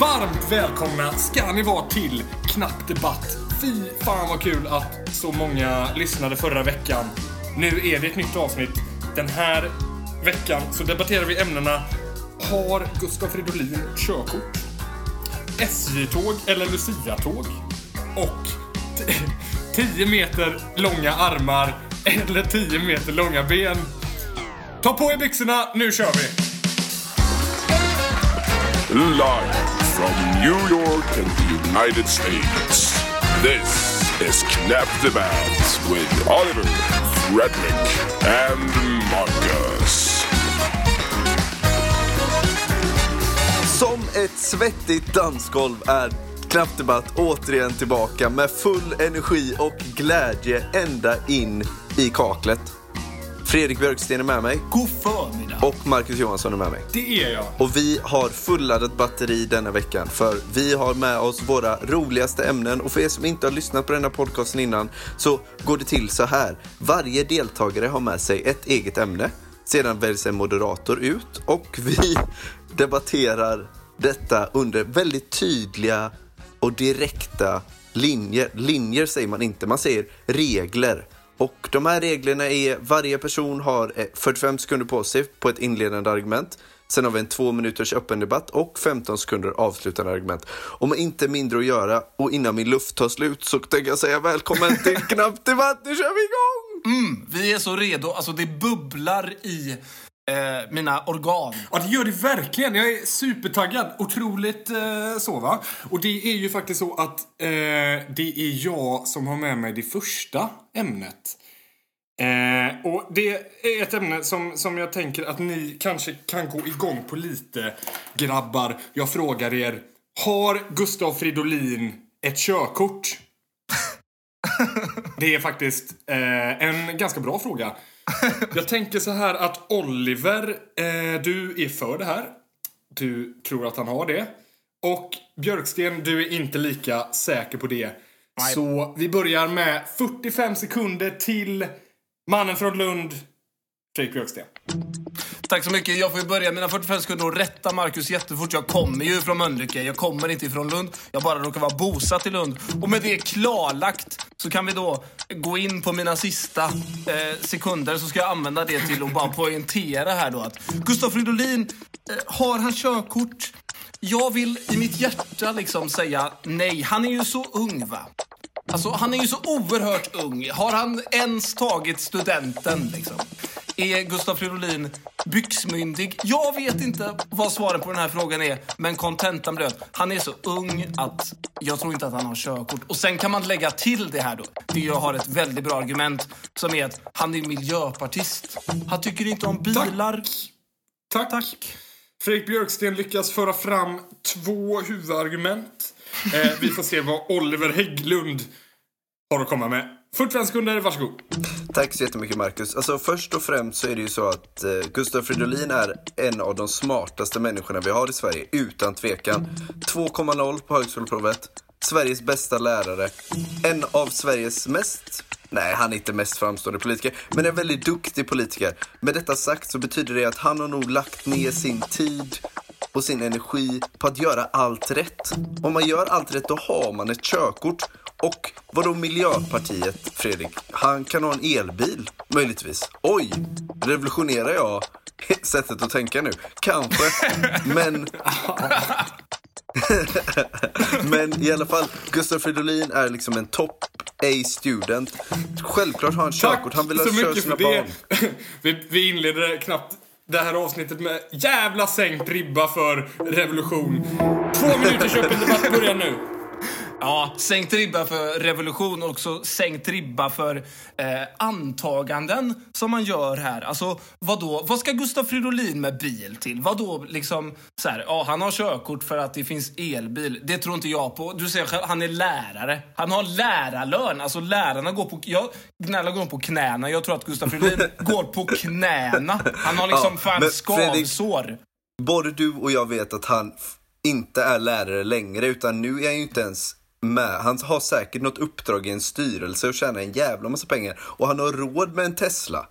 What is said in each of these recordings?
Varmt välkomna ska ni vara till Knapp Debatt. Fy fan vad kul att så många lyssnade förra veckan. Nu är det ett nytt avsnitt. Den här veckan så debatterar vi ämnena Har Gustav Fridolin körkort? SJ-tåg eller Lucia-tåg? Och 10 meter långa armar eller 10 meter långa ben. Ta på er byxorna, nu kör vi! Live from New York and the United States. This is Knap Debatt with Oliver, Fredrik, and Marcus. Som ett svettigt dansgolv är Knappdebatt återigen tillbaka med full energi och glädje ända in i kaklet. Fredrik Björksten är med mig God förmiddag! och Marcus Johansson är med mig. Det är jag. Och vi har fulladdat batteri denna veckan för vi har med oss våra roligaste ämnen och för er som inte har lyssnat på denna podcasten innan så går det till så här. Varje deltagare har med sig ett eget ämne. Sedan väljs en moderator ut och vi debatterar detta under väldigt tydliga och direkta linjer. Linjer säger man inte, man säger regler. Och de här reglerna är varje person har eh, 45 sekunder på sig på ett inledande argument. Sen har vi en två minuters öppen debatt och 15 sekunder avslutande argument. Med inte mindre att göra och innan min luft tar slut så tänker jag säga välkommen till Knapp Debatt, nu kör vi igång! Vi är så redo. Alltså det bubblar i eh, mina organ. Ja, det gör det verkligen. Jag är supertaggad. Otroligt eh, så, va? Och det är ju faktiskt så att eh, det är jag som har med mig det första ämnet. Eh, och det är ett ämne som, som jag tänker att ni kanske kan gå igång på lite, grabbar. Jag frågar er. Har Gustav Fridolin ett körkort? Det är faktiskt eh, en ganska bra fråga. Jag tänker så här att Oliver, eh, du är för det här. Du tror att han har det. Och Björksten, du är inte lika säker på det. Så vi börjar med 45 sekunder till mannen från Lund, Fredrik Björksten. Tack så mycket. Jag får ju börja mina 45 sekunder och rätta Marcus jättefort. Jag kommer ju från Mölnlycke. Jag kommer inte ifrån Lund. Jag bara råkar vara bosatt i Lund. Och med det klarlagt så kan vi då gå in på mina sista eh, sekunder. Så ska jag använda det till att bara poängtera här då att Gustav Fridolin, eh, har han körkort? Jag vill i mitt hjärta liksom säga nej. Han är ju så ung va? Alltså, han är ju så oerhört ung. Har han ens tagit studenten, liksom? Är Gustav Fridolin byxmyndig? Jag vet inte vad svaret på den här frågan är, men kontentan blev han är så ung att jag tror inte att han har körkort. Och sen kan man lägga till det här då. Det jag har ett väldigt bra argument som är att han är miljöpartist. Han tycker inte om bilar. Tack. Tack. Fredrik Björksten lyckas föra fram två huvudargument. Eh, vi får se vad Oliver Hägglund har att komma med. 45 sekunder, varsågod. Tack så jättemycket Marcus. Alltså först och främst så är det ju så att eh, Gustav Fridolin är en av de smartaste människorna vi har i Sverige, utan tvekan. 2,0 på högskoleprovet, Sveriges bästa lärare, en av Sveriges mest Nej, han är inte mest framstående politiker, men en väldigt duktig politiker. Med detta sagt så betyder det att han har nog lagt ner sin tid och sin energi på att göra allt rätt. Om man gör allt rätt, då har man ett körkort. Och vadå Miljöpartiet, Fredrik? Han kan ha en elbil, möjligtvis. Oj, revolutionerar jag sättet att tänka nu? Kanske, men... men i alla fall, Gustav Fridolin är liksom en topp A-student. Självklart har han körkort, han vill ha köra sina barn. Vi, vi inleder knappt det här avsnittet med jävla sänkt ribba för revolution. Två minuters öppen debatt börjar nu. Ja, sänkt ribba för revolution och också sänkt ribba för eh, antaganden som man gör här. Alltså, vad då? Vad ska Gustav Fridolin med bil till? Vad då liksom så här, ja, han har körkort för att det finns elbil. Det tror inte jag på. Du säger själv, han är lärare. Han har lärarlön. Alltså lärarna går på, jag gnäller går på knäna. Jag tror att Gustav Fridolin går på knäna. Han har liksom Ja, fan Fredrik- skavsår. Både du och jag vet att han inte är lärare längre, utan nu är han ju inte ens med. Han har säkert något uppdrag i en styrelse och tjänar en jävla massa pengar. Och han har råd med en Tesla.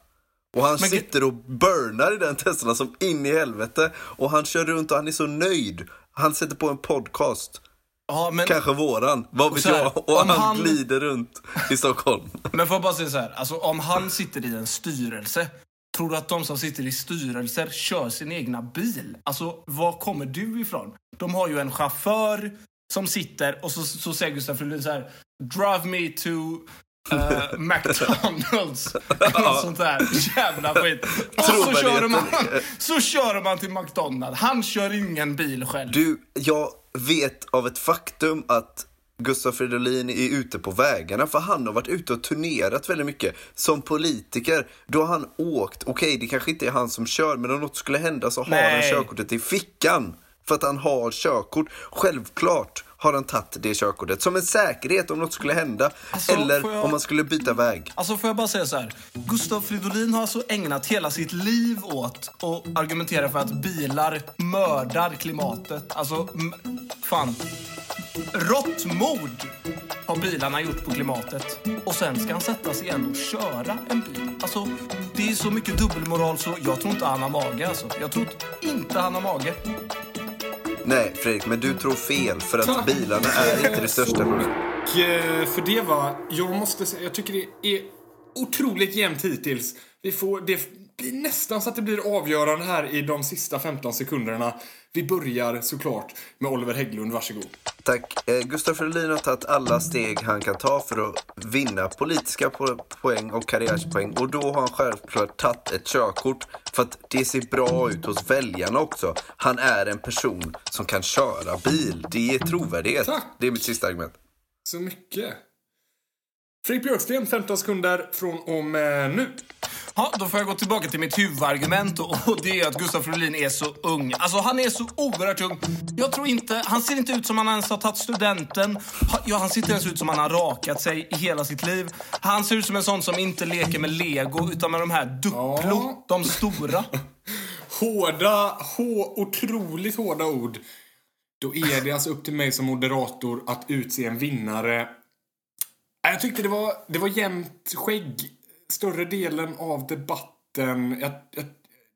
Och han Men- sitter och burnar i den Teslan som in i helvete. Och han kör runt och han är så nöjd. Han sätter på en podcast. Ja, men, Kanske våran, vad vet här, jag. Och han, han- glider runt i Stockholm. men får jag bara säga så här. Alltså, om han sitter i en styrelse, tror du att de som sitter i styrelser kör sin egna bil? Alltså, var kommer du ifrån? De har ju en chaufför som sitter och så, så säger Gustaf Fridolin så här. Drive me to uh, McDonalds. Eller något sånt där jävla skit. Och så kör, man, så kör man till McDonalds. Han kör ingen bil själv. Du, jag vet av ett faktum att Gustaf Fridolin är ute på vägarna för han har varit ute och turnerat väldigt mycket. Som politiker, då har han åkt, okej det kanske inte är han som kör men om något skulle hända så har han Nej. körkortet i fickan. För att han har körkort. Självklart har han tagit det körkortet som en säkerhet om något skulle hända. Alltså, eller jag- om man skulle byta väg. Alltså får jag bara säga så här. Gustav Fridolin har alltså ägnat hela sitt liv åt att argumentera för att bilar mördar klimatet. Alltså, fan. Rått mord har bilarna gjort på klimatet. Och sen ska han sätta sig igen och köra en bil. Alltså, det är så mycket dubbelmoral så jag tror inte han har mage alltså. Jag tror inte han har mage. Nej Fredrik, men du tror fel för att Tack. bilarna är inte det största problemet. För det var, jag måste säga, jag tycker det är otroligt jämnt hittills. Vi får, det blir nästan så att det blir avgörande här i de sista 15 sekunderna. Vi börjar såklart med Oliver Hägglund, varsågod. Tack. Eh, Gustaf Fridolin har tagit alla steg han kan ta för att vinna politiska po- poäng och karriärspoäng. Och då har han självklart tagit ett körkort för att det ser bra ut hos väljarna också. Han är en person som kan köra bil. Det är trovärdighet. Tack. Det är mitt sista argument. Så mycket. Fredrik Björksten, 15 sekunder från om eh, nu. Ja, då får jag gå tillbaka till mitt huvudargument och och det är att Gustaf Fridolin är så ung. Alltså han är så oerhört ung. Jag tror inte, han ser inte ut som han ens har tagit studenten. Ja, han ser inte ens ut som han har rakat sig i hela sitt liv. Han ser ut som en sån som inte leker med lego utan med de här Duplo, Ja. de stora. Hårda, hå, otroligt hårda ord. Då är det alltså upp till mig som moderator att utse en vinnare. Jag tyckte det var, det var jämnt skägg större delen av debatten. Jag, jag,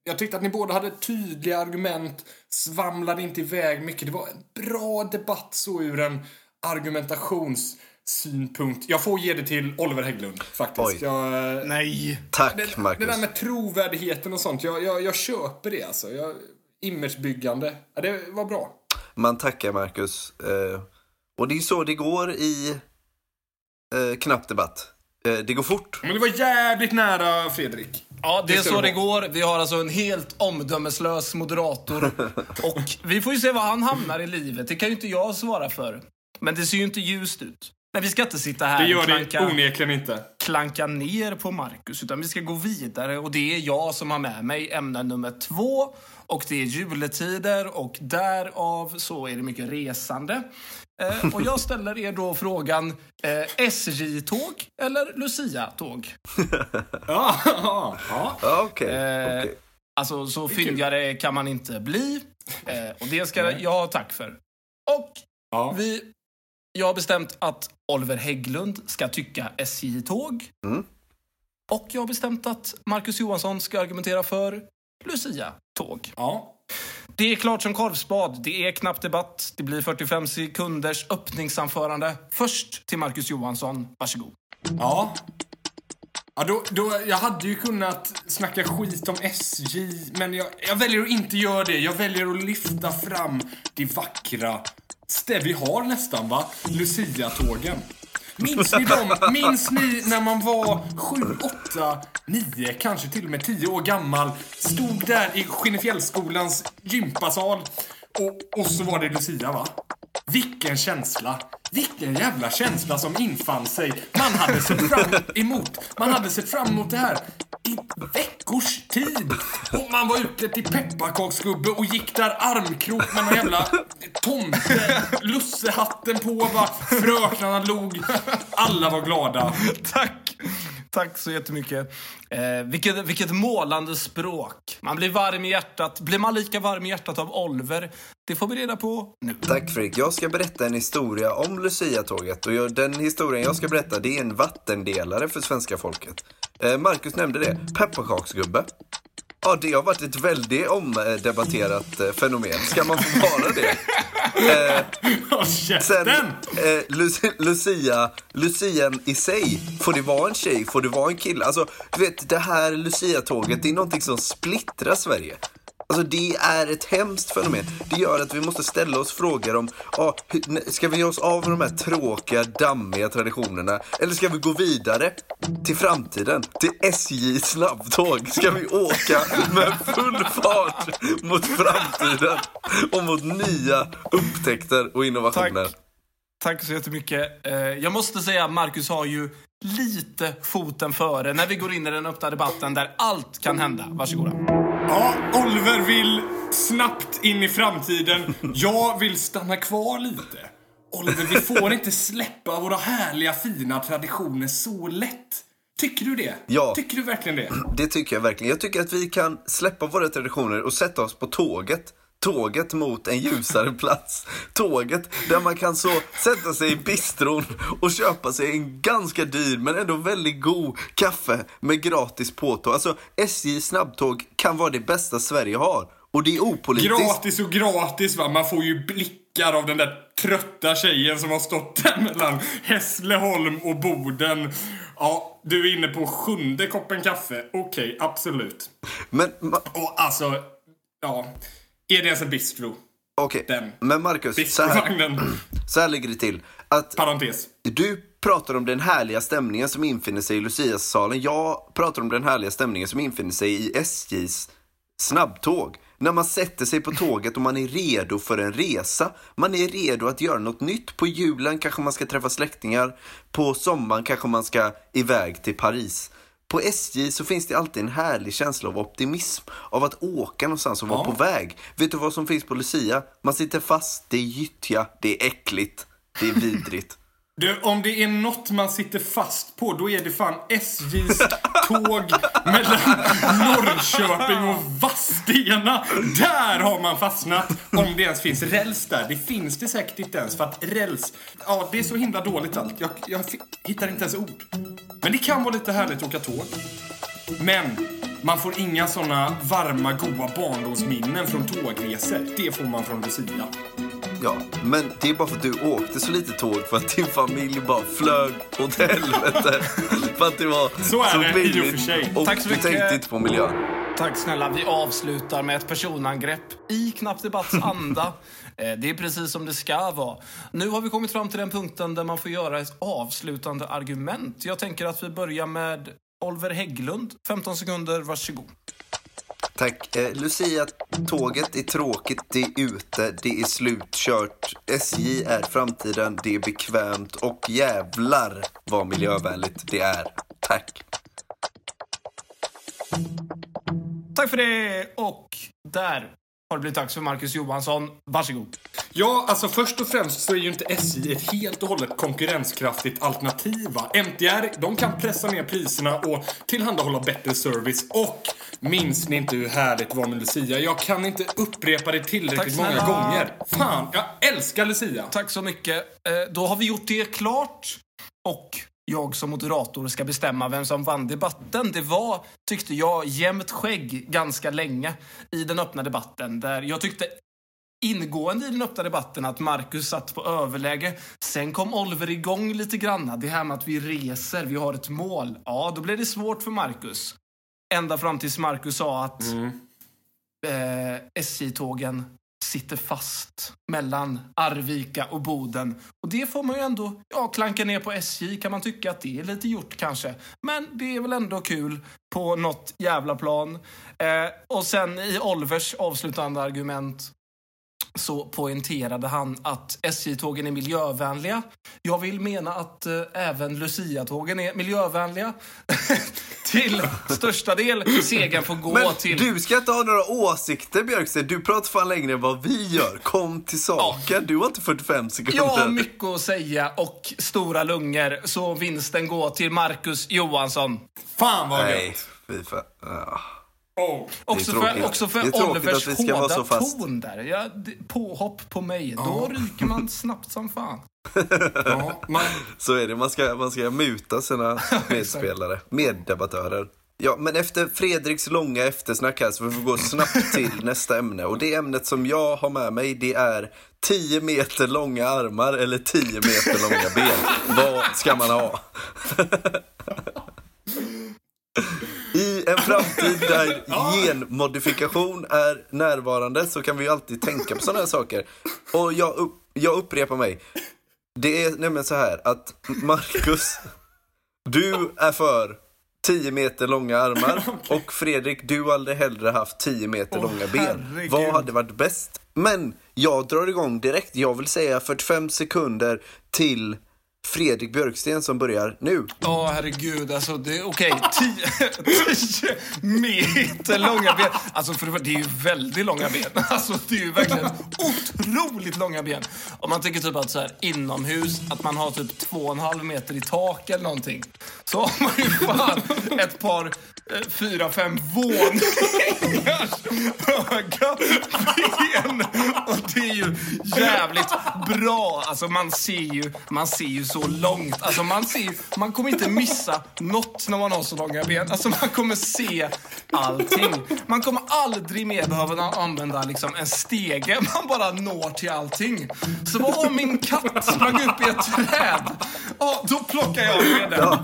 jag tyckte att ni båda hade tydliga argument, svamlade inte iväg mycket. Det var en bra debatt så ur en argumentationssynpunkt. Jag får ge det till Oliver Hägglund faktiskt. Jag, Nej. Tack det, Marcus. det där med trovärdigheten och sånt, jag, jag, jag köper det alltså. Jag, imagebyggande. Ja, det var bra. Man tackar Marcus. Eh, och det är så det går i eh, knapp debatt. Eh, det går fort. Men det var jävligt nära Fredrik. Ja, det är ska så det det går. Vi har alltså en helt omdömeslös moderator. Och vi får ju se var han hamnar i livet. Det kan ju inte jag svara för. Men det ser ju inte ljust ut. Men vi ska inte sitta här Det gör och det klanka, onekligen inte. klanka ner på Marcus, utan vi ska gå vidare. Och det är jag som har med mig ämne nummer två. Och det är juletider och därav så är det mycket resande. Eh, och jag ställer er då frågan, eh, SJ-tåg eller Lucia-tåg? Ja, ja, ja. Ja, okej. Eh, okej. Alltså, så fyndigare kan man inte bli. Eh, och det ska jag ha tack för. Och ja. vi, jag har bestämt att Oliver Hägglund ska tycka SJ-tåg. Mm. Och jag har bestämt att Marcus Johansson ska argumentera för Lucia-tåg. ja. Det är klart som korvspad. Det är knapp debatt. Det blir 45 sekunders öppningsanförande. Först till Marcus Johansson. Varsågod. Ja. Ja, då, då, jag hade ju kunnat snacka skit om SJ, men jag, jag väljer att inte göra det. Jag väljer att lyfta fram det vackra. Det vi har nästan, va? Lucia-tågen. Minns ni dem? Minns ni när man var sju, åtta, nio, kanske till och med tio år gammal? Stod där i Skinnefjällsskolans gympasal och, och så var det Lucia, va? Vilken känsla! Vilken jävla känsla som infann sig. Man hade sett fram emot, man hade sett fram emot det här i veckors tid. Och man var ute till pepparkaksgubbe och gick där armkrok med någon jävla tomte, lussehatten på, va. fröknarna log. Alla var glada. Tack! Tack så jättemycket. Eh, vilket, vilket målande språk. Man blir varm i hjärtat. Blir man lika varm i hjärtat av Oliver? Det får vi reda på nu. Tack Fredrik. Jag ska berätta en historia om Lucia-tåget. Och jag, den historien jag ska berätta det är en vattendelare för svenska folket. Eh, Marcus nämnde det. Pepparkaksgubbe. Ja, det har varit ett väldigt omdebatterat eh, fenomen. Ska man få vara det? Eh, sen, eh, Lu- Lucia, Lucian i sig, får det vara en tjej, får det vara en kille? Alltså, du vet, det här Lucia-tåget, det är någonting som splittrar Sverige. Alltså det är ett hemskt fenomen. Det gör att vi måste ställa oss frågor om, ah, hur- ska vi ge oss av med de här tråkiga, dammiga traditionerna? Eller ska vi gå vidare till framtiden? Till SJ snabbtåg? Ska vi åka med full fart mot framtiden? Och mot nya upptäckter och innovationer? Tack. Tack så jättemycket. Eh, jag måste säga att Marcus har ju lite foten före när vi går in i den öppna debatten där allt kan hända. Varsågoda. Ja, Oliver vill snabbt in i framtiden. Jag vill stanna kvar lite. Oliver, vi får inte släppa våra härliga fina traditioner så lätt. Tycker du det? Ja. Tycker du verkligen det? Det tycker jag verkligen. Jag tycker att vi kan släppa våra traditioner och sätta oss på tåget. Tåget mot en ljusare plats. Tåget där man kan så sätta sig i bistron och köpa sig en ganska dyr men ändå väldigt god kaffe med gratis påtåg. Alltså SJ snabbtåg kan vara det bästa Sverige har. Och det är opolitiskt. Gratis och gratis va. Man får ju blickar av den där trötta tjejen som har stått där mellan Hässleholm och Boden. Ja, du är inne på sjunde koppen kaffe. Okej, absolut. Men, Och alltså, ja. Är det ens en bistro? okej. Den. Men Marcus, så här, så här ligger det till. Att Parentes. Du pratar om den härliga stämningen som infinner sig i Luciasalen. Jag pratar om den härliga stämningen som infinner sig i SJs snabbtåg. När man sätter sig på tåget och man är redo för en resa. Man är redo att göra något nytt. På julen kanske man ska träffa släktingar. På sommaren kanske man ska iväg till Paris. På SJ så finns det alltid en härlig känsla av optimism. Av att åka någonstans och vara Ja. på väg. Vet du vad som finns på Lucia? Man sitter fast, det är gyttja, det är äckligt, det är vidrigt. Du, om det är något man sitter fast på, då är det fan SJs tåg mellan Norrköping och Vadstena. Där har man fastnat. Om det ens finns räls där. Det finns det säkert inte ens, för att räls... Ja, det är så himla dåligt allt. Jag, jag hittar inte ens ord. Men det kan vara lite härligt att åka tåg. Men man får inga såna varma, goa barndomsminnen från tågresor. Det får man från Lucia. Ja, men det är bara för att du åkte så lite tåg för att din familj bara flög åt helvete. för att det var Så är det, i och billigt för sig. och Tack så du mycket. tänkte inte på miljön. Tack snälla. Vi avslutar med ett personangrepp i Knappt Debatts anda. Eh, Det är precis som det ska vara. Nu har vi kommit fram till den punkten där man får göra ett avslutande argument. Jag tänker att vi börjar med Oliver Hägglund. 15 sekunder, varsågod. Tack. Eh, Lucia, tåget är tråkigt, det är ute, det är slutkört. SJ är framtiden, det är bekvämt och jävlar vad miljövänligt det är. Tack. Tack för det! Och där har det blivit dags för Marcus Johansson. Varsågod. Ja, alltså först och främst så är ju inte SJ ett helt och hållet konkurrenskraftigt alternativ. MTR, de kan pressa ner priserna och tillhandahålla bättre service. Och minns ni inte hur härligt det var med Lucia? Jag kan inte upprepa det tillräckligt Tack många gånger. Fan, jag älskar Lucia! Tack så mycket. Eh, Då har vi gjort det klart. Och jag som moderator ska bestämma vem som vann debatten. Det var, tyckte jag, jämnt skägg ganska länge i den öppna debatten. Där jag tyckte ingående i den öppna debatten att Marcus satt på överläge. Sen kom Oliver igång lite granna. Det här med att vi reser, vi har ett mål. Ja, då blev det svårt för Marcus. Ända fram tills Marcus sa att eh, SJ-tågen sitter fast mellan Arvika och Boden. Och det får man ju ändå ja, klanka ner på SJ kan man tycka att det är lite gjort kanske. Men det är väl ändå kul på något jävla plan. Eh, och sen i Olvers avslutande argument så poängterade han att SJ-tågen är miljövänliga. Jag vill mena att eh, även Lucia-tågen är miljövänliga. till största del. Segern får gå Men till... du ska inte ha några åsikter Björksten. Du pratar fan längre än vad vi gör. Kom till saken. Du har inte 45 sekunder. Jag har mycket att säga och stora lungor, så vinsten går till Marcus Johansson. Fan vad Nej, gött! fy fan. Ja. Oh. Också för, också för Olivers hårda så fast. ton där. Ja, påhopp på mig. Då ryker man snabbt som fan. Ja, man, Så är det. Man ska, man ska muta sina medspelare, meddebattörer. Ja, men efter Fredriks långa eftersnack här så får vi gå snabbt till nästa ämne. Och det ämnet som jag har med mig det är 10 meter långa armar eller 10 meter långa ben. Vad ska man ha? En framtid där genmodifikation är närvarande så kan vi ju alltid tänka på sådana här saker. Och jag, upp, jag upprepar mig. Det är nämligen så här att Marcus, du är för 10 meter långa armar och Fredrik, du hade hellre haft 10 meter Åh, långa ben. herregud. Vad hade varit bäst? Men jag drar igång direkt. Jag vill säga 45 sekunder till Fredrik Björksten som börjar nu. Ja, herregud. Alltså, det är okej. 10 meter långa ben. Alltså, för det, det är ju väldigt långa ben. Alltså, det är ju verkligen otroligt långa ben. Om man tänker typ att så här, inomhus, att man har typ två och en halv meter i tak eller någonting. Så har man ju fan ett par, eh, fyra, fem våningars höga ben. Och det ju jävligt bra. Alltså, man ser ju, man ser ju så långt. Alltså, man, ser, ju- man kommer inte missa något när man har så långa ben. Alltså, man kommer se allting. Man kommer aldrig mer behöva använda liksom, en stege. Man bara når till allting. Så vad om min katt sprang upp i ett träd? Ja, då plockar jag med den.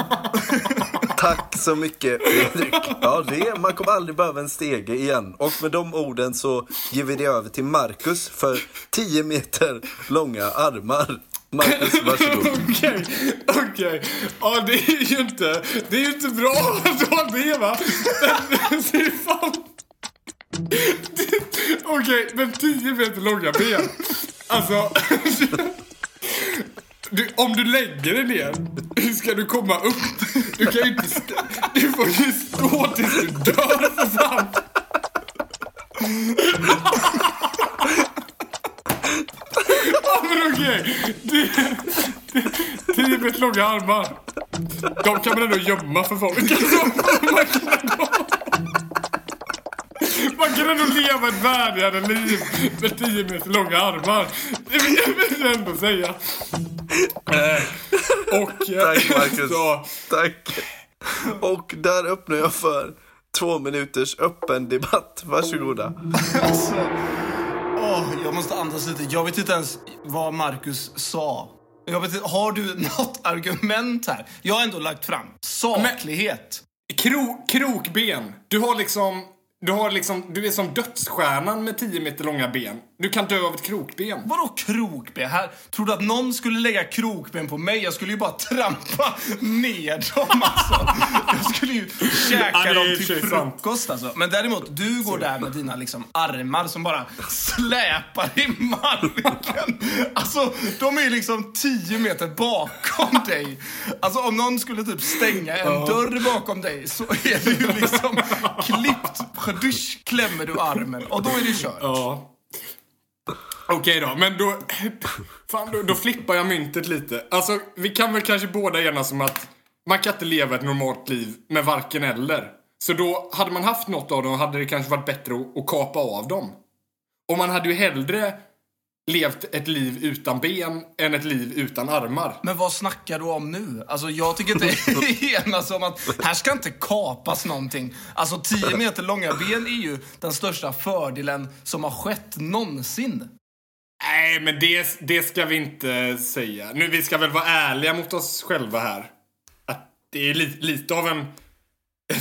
Tack så mycket Fredrik. Ja, det, man kommer aldrig behöva en stege igen. Och med de orden så ger vi det över till Marcus för 10 meter långa armar. Marcus, varsågod. Okej, okej. Ja, det är ju inte, det är ju inte bra att ha det va. Men, fan... Okej, men 10 meter långa ben. Alltså... Du, om du lägger dig ner, hur ska du komma upp? Du kan ju inte... Du får ju stå tills du dör för fan. Ja men okej. Det- det- Tio meter typ långa armar. De kan man ändå gömma för folk. Alltså, Man kan ändå, man kan ändå leva ett värdigare liv med tio meter långa armar. Det vill jag vill jag ändå säga. Eh, och... Tack Marcus. Så, Tack. Och där öppnar jag för två minuters öppen debatt. Varsågoda. Alltså, åh, jag måste andas lite. Jag vet inte ens vad Marcus sa. Jag vet, inte- har du något argument här? Jag har ändå lagt fram saklighet. Kro, krokben. Du har liksom... Du har liksom... Du är som dödsstjärnan med 10 meter långa ben. Du kan dö av ett krokben. Vadå krokben? Här, tror du att någon skulle lägga krokben på mig? Jag skulle ju bara trampa ner dem alltså. Jag skulle ju Ja, käka är dem till frukost alltså. Men däremot, du går där med dina liksom armar som bara släpar i marken. Alltså, de är ju liksom 10 meter bakom dig. Alltså om någon skulle typ stänga en dörr bakom dig så är det ju liksom klippt. Dusch klämmer du armen och då är det kört. Ja. Okej då, men då... Fan, då, då flippar jag myntet lite. Alltså, vi kan väl kanske båda enas om att man kan inte leva ett normalt liv med varken eller. Så då, hade man haft något av dem hade det kanske varit bättre att, att kapa av dem. Och man hade ju hellre levt ett liv utan ben än ett liv utan armar. Men vad snackar du om nu? Alltså jag tycker inte enas om att här ska inte kapas någonting. Alltså 10 meter långa ben är ju den största fördelen som har skett någonsin. Nej, men det, det ska vi inte säga. Nu, vi ska väl vara ärliga mot oss själva här. Att det är li, lite av en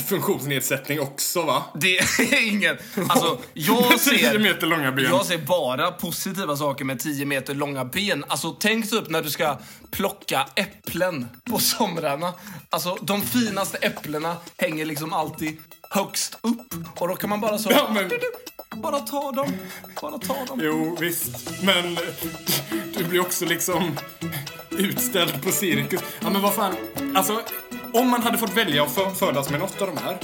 funktionsnedsättning också, va? Det är ingen... Alltså jag 10 ser... Jag ser bara positiva saker med 10 meter långa ben. Alltså tänk typ när du ska plocka äpplen på somrarna. Alltså de finaste äpplena hänger liksom alltid högst upp. Och då kan man bara så... Ja, men- Bara ta dem. Bara ta dem. Jo, visst. Men du blir också liksom utställd på cirkus. Ja, men vad fan. Alltså, om man hade fått välja att fö- födas med något av de här,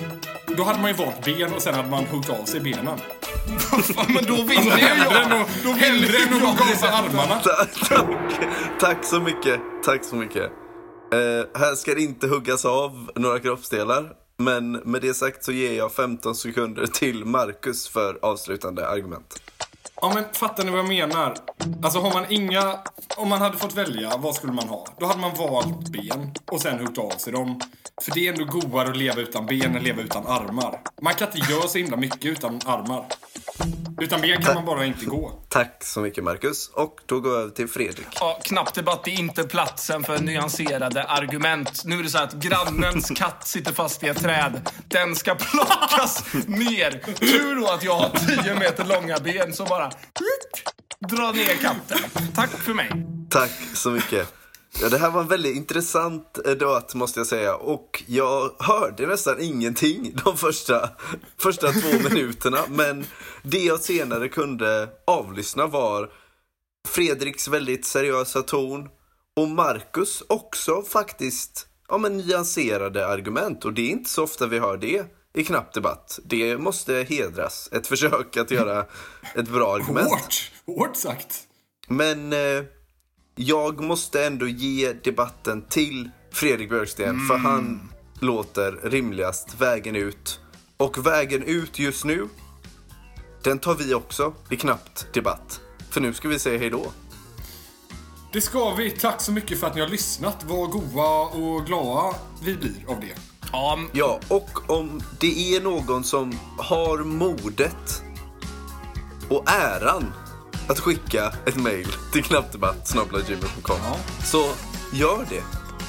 då hade man ju valt ben och sen hade man huggit av sig benen. Men då vinner än jag. Då hellre vinner än att hugga av det sig armarna. Tack, så mycket. Tack så mycket. Eh, här ska det inte huggas av några kroppsdelar. Men med det sagt så ger jag 15 sekunder till Marcus för avslutande argument. Ja men fattar ni vad jag menar? Alltså har man inga... Om man hade fått välja, vad skulle man ha? Då hade man valt ben och sen huggit av sig dem. För det är ändå godare att leva utan ben än leva utan armar. Man kan inte göra så himla mycket utan armar. Utan ben kan man bara inte gå. Tack så mycket Marcus. Och då går jag över till Fredrik. Ja, knappt debatt är inte platsen för nyanserade argument. Nu är det så här att grannens katt sitter fast i ett träd. Den ska plockas ner. Tur då att jag har 10 meter långa ben så bara dra ner katten. Tack för mig. Tack så mycket. Ja, det här var en väldigt intressant eh, debatt måste jag säga. Och jag hörde nästan ingenting de första, första två minuterna. Men det jag senare kunde avlyssna var Fredriks väldigt seriösa ton. Och Marcus också faktiskt ja, men nyanserade argument. Och det är inte så ofta vi hör det i knapp debatt. Det måste hedras. Ett försök att göra ett bra argument. Hårt! Hårt sagt. Men eh, jag måste ändå ge debatten till Fredrik Björksten för han låter rimligast vägen ut. Och vägen ut just nu, den tar vi också i knappt debatt. För nu ska vi säga hej då. Det ska vi. Tack så mycket för att ni har lyssnat. Vad goa och glada vi blir av det. Ja, Ja, och om det är någon som har modet och äran att skicka ett mail till knappdebatt.gmail.com så gör det.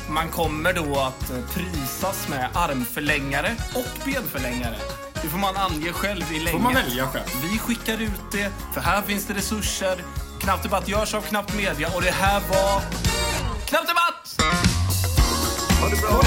man kommer då att eh, prisas med armförlängare och benförlängare. Det får man ange själv i länge. Får man välja själv. Vi skickar ut det, för här finns det resurser. Knappt Debatt görs av Knappt Media och det här var Knappt Debatt! Ha det bra!